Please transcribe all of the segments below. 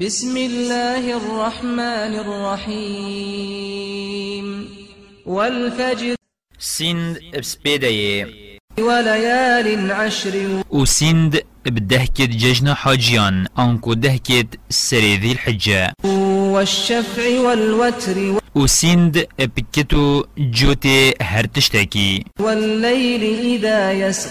بسم الله الرحمن الرحيم. والفجر سند بسبيدايه وليال عشر. و سند بدهكت ججنا حاجيان انكو دهكت سري ذي الحجة والشفع والوتر و سند بكتو جوتي هرتشتاكي والليل إذا يسر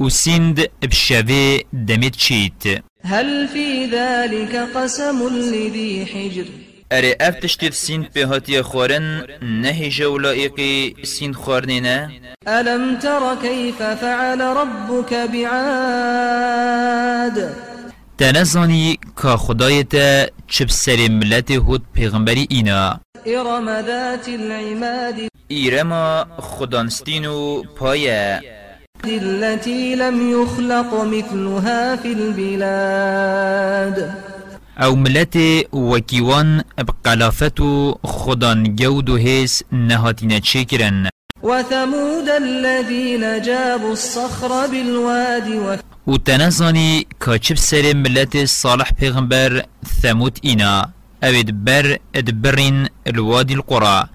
و سند بشافي دمت شيت هل في ذلك قسم لذي حجر؟ اره اف تشتید سین به هاتی خورن نهی جولائقی سین خورنینه ألم تر كيف فعل ربك بعاد؟ تنزانی که خدای تا چب سر ملت هود پیغمبری اینا إرم ذات العماد. ایرما خدانستین و پایه التي لم يخلق مثلها في البلاد. أو ملت وکیوان بقلافت و خدان جود و هیس نهاتین چکرن وثمود الذين جابوا الصخر بالواد و تنزانی که چب سر ملت صالح پیغمبر ثمود اینا. اوید بر ادبرین الوادی القرى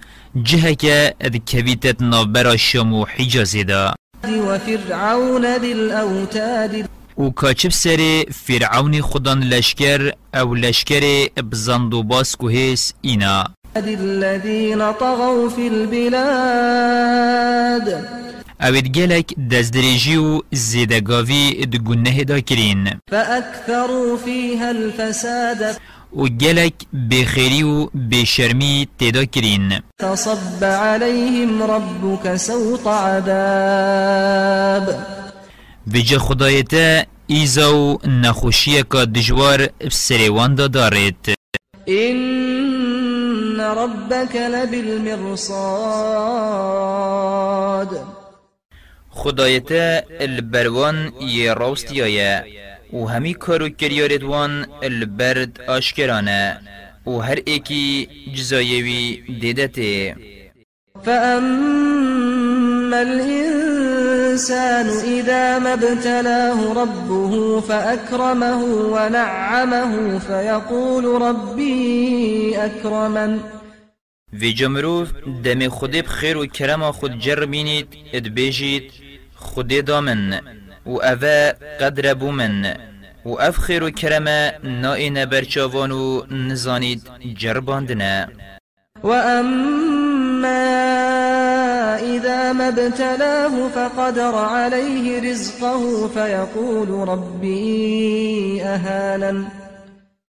جهه که اد کویتت نابرا شام و حجازی دا وفرعون ذي الأوتاد و کاچب سر فرعون خدان لشکر أو لشکر بزند و باس کو هیس اینا الذين طغوا في البلاد. اوید گلک دزدریجی و زیدگاوی دگونه دا کرین فأكثروا فيها الفساد. و گلک بخیری و بشرمی تدا کرین فصب عليهم ربك سوط عذاب. ویجا خدایتا ایزا و نخوشی که دجوار بسریوان دا دارید إن ربك لبالمرصاد. خدایتا البروان آیا و همی کارو کریارد وان البرد آشکرانه و هر ایکی جزایوی دیدته فأما الإنسان إذا ما ابتلاه ربه فأكرمه ونعمه فيقول ربي أكرمن. وی جمروف دم خود بخیر و کرم خود جر بینید ادبیجید خود دامن. و اوه قدر بومن و اف خیر و کرم نائن برچاوان و نزانید جرباندنه وأما إذا ما ابتلاه فقدر عليه رزقه فيقول ربي أهانن.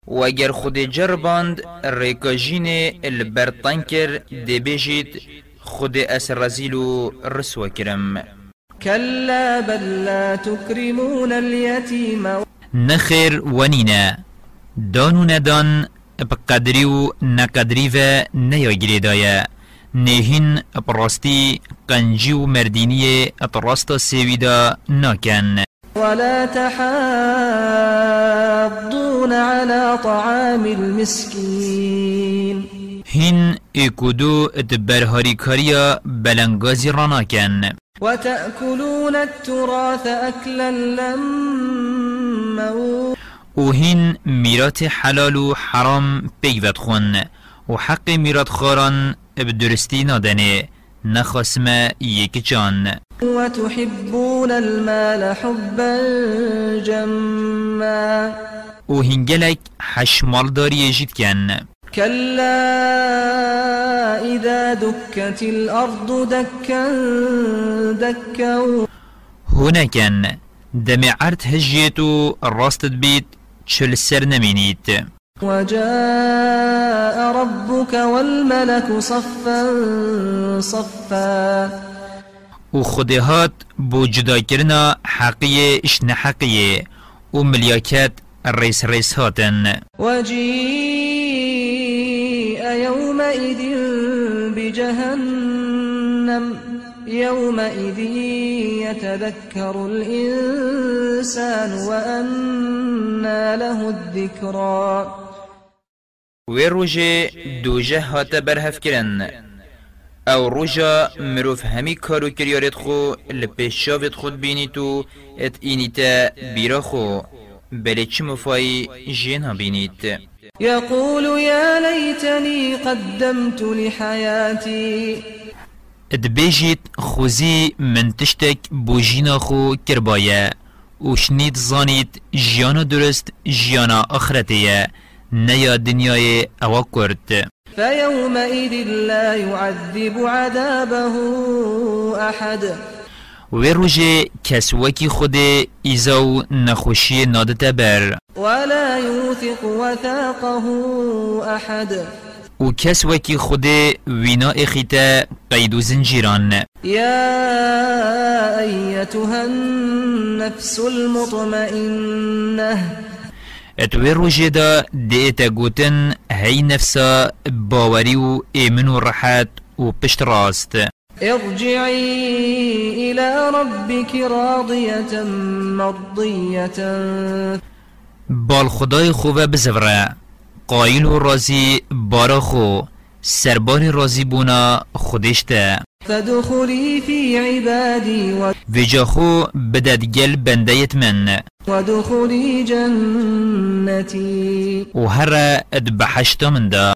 و اگر خود جرباند ریکاجین البرطنکر دبیجید خود اس رزیل و رسوا کرم كلا بل لا تكرمون اليتيم. نخیر ونینا دانو ندان بقدری و نقدری و نیاگیری دایه نهین براستی قنجی و اطراستا سیویدا ناکن ولا تحاضون على طعام المسكين. هین اکودو ادبرهاری کاریا بلنگازی راناکن وتأكلون التراث أكلا لما و هین میرات حلال و حرام پیوت خون و حق میرات خاران بدرستی نادنه. نخاسم یک جان. وتحبون المال حبا جما. و هنگلک حشمال داری جید کن. كلا إذا دكت الأرض دكا دكا. هناکن دم عرض هجیت و راستت بید چل سر نمینید وجاء ربك والملك صفا صفا. و خودهات بو جدا کرنا حقیه اش نحقیه و ملیاکت ریس ریس هاتن وجيء يومئذ بجهنم يومئذ يتذكر الإنسان وأنى له الذكرى. و روژه دوژه هات برهف کرن أو روژا مروف همی کارو کریارت خو لپیشاوت خود بینی تو ات اینیتا بیرا خو بلی چی مفایی جینا بینید يقول يا ليتني قدمت لحياتي. ادبیجید خوزی من تشتک بوجینا خو کربایه و شنید زانید جیانا درست جیانا آخرتیه نیا دنیای اوا کرد فيومئذ لا يعذب عذابه أحد و روژه کس وکی خود ایزاو نخوشی نادته بر ولا يوثق وثاقه أحد. و کس وکی خود وینا اخیتا قید و زنجیران. يا أيتها النفس المطمئنة. اتوی روژه دا دیتا گوتن هی نفسا باوری و ایمن و راحت و پشت راست. ارجعي إلى ربك راضية مرضية. بال خدای خوبه بزوره قایل و رازی بارا خو. سربار رازی بونا خودشته. فادخلي في عبادي و- ویجا خو بدد گل بندیت من. وادخلي جنتي و هر اد بحشتا من دا